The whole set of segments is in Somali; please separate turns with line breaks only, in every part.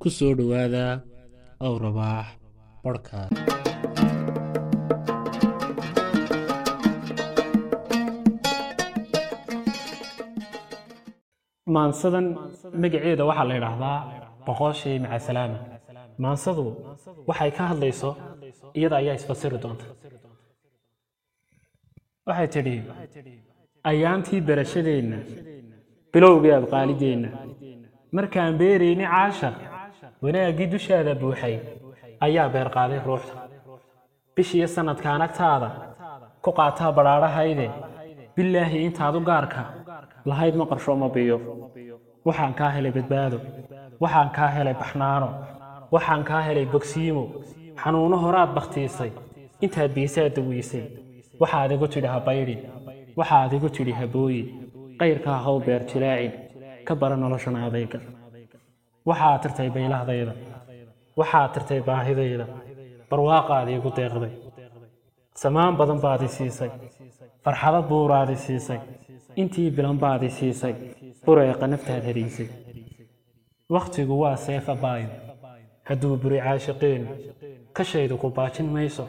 ku soo dhowaada aw rabaax podcast
maansadan magaceeda waxaa la yidhaahdaa boqoshii macasalaama maansadu waxay ka hadlayso iyada ayaa isfasiri doonta. Waxay tidhi ayaantii barashadeenna bilowgii abqaalideenna markaan beerayni caashaq wanaaggii dushaada buuxay ayaa beerqaaday ruuxda. Bishiiyo sannadkaan agtaada ku qaataa badhaadhahayde bilaahi intaad u gaarka lahayd ma qarsho ma biyo. Waxaan kaa helay badbaado. Waxaan kaa helay baxnaano. Waxaan kaa helay bogsiimo. Xanuuno horaad bakhtiisay. Intaad biisaad dawiisay waxaad igu tidhi habaydhin waxaad igu tidhi habooyin qayrkaa haw beer jilaacin ka bara noloshan adayga waxaad tirtay baylahdayda. Waxaad tirtay baahidayda. Barwaaqaad iigu deeqday. Samaan badan baad siisay. Farxado buuraad siisay. Intii bilan baad i siisay. Bureeqa naftaad hariisay wakhtigu waa seefa baayo hadduu buri caashiqeenu kashaydu ku baajin mayso.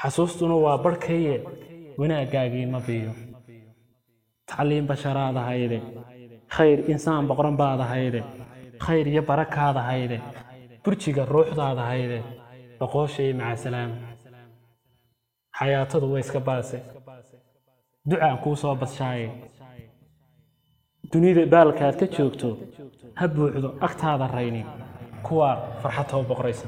Xasuustuna waa barhkaye wanaaggaagii ma biyo. Tacliin basharaad ahayde. Khayr insaan boqran baad ahayde khayr iyo barakaad ahayde. Burjiga ruuxdaad ahayde. Boqooshay macasalaama xayaatadu way iska baase. Ducaan kuu soo badshaaye. Dunida baalkaad ka joogto ha buuxdo agtaada raynin. Kuwaa farxad too boqraysa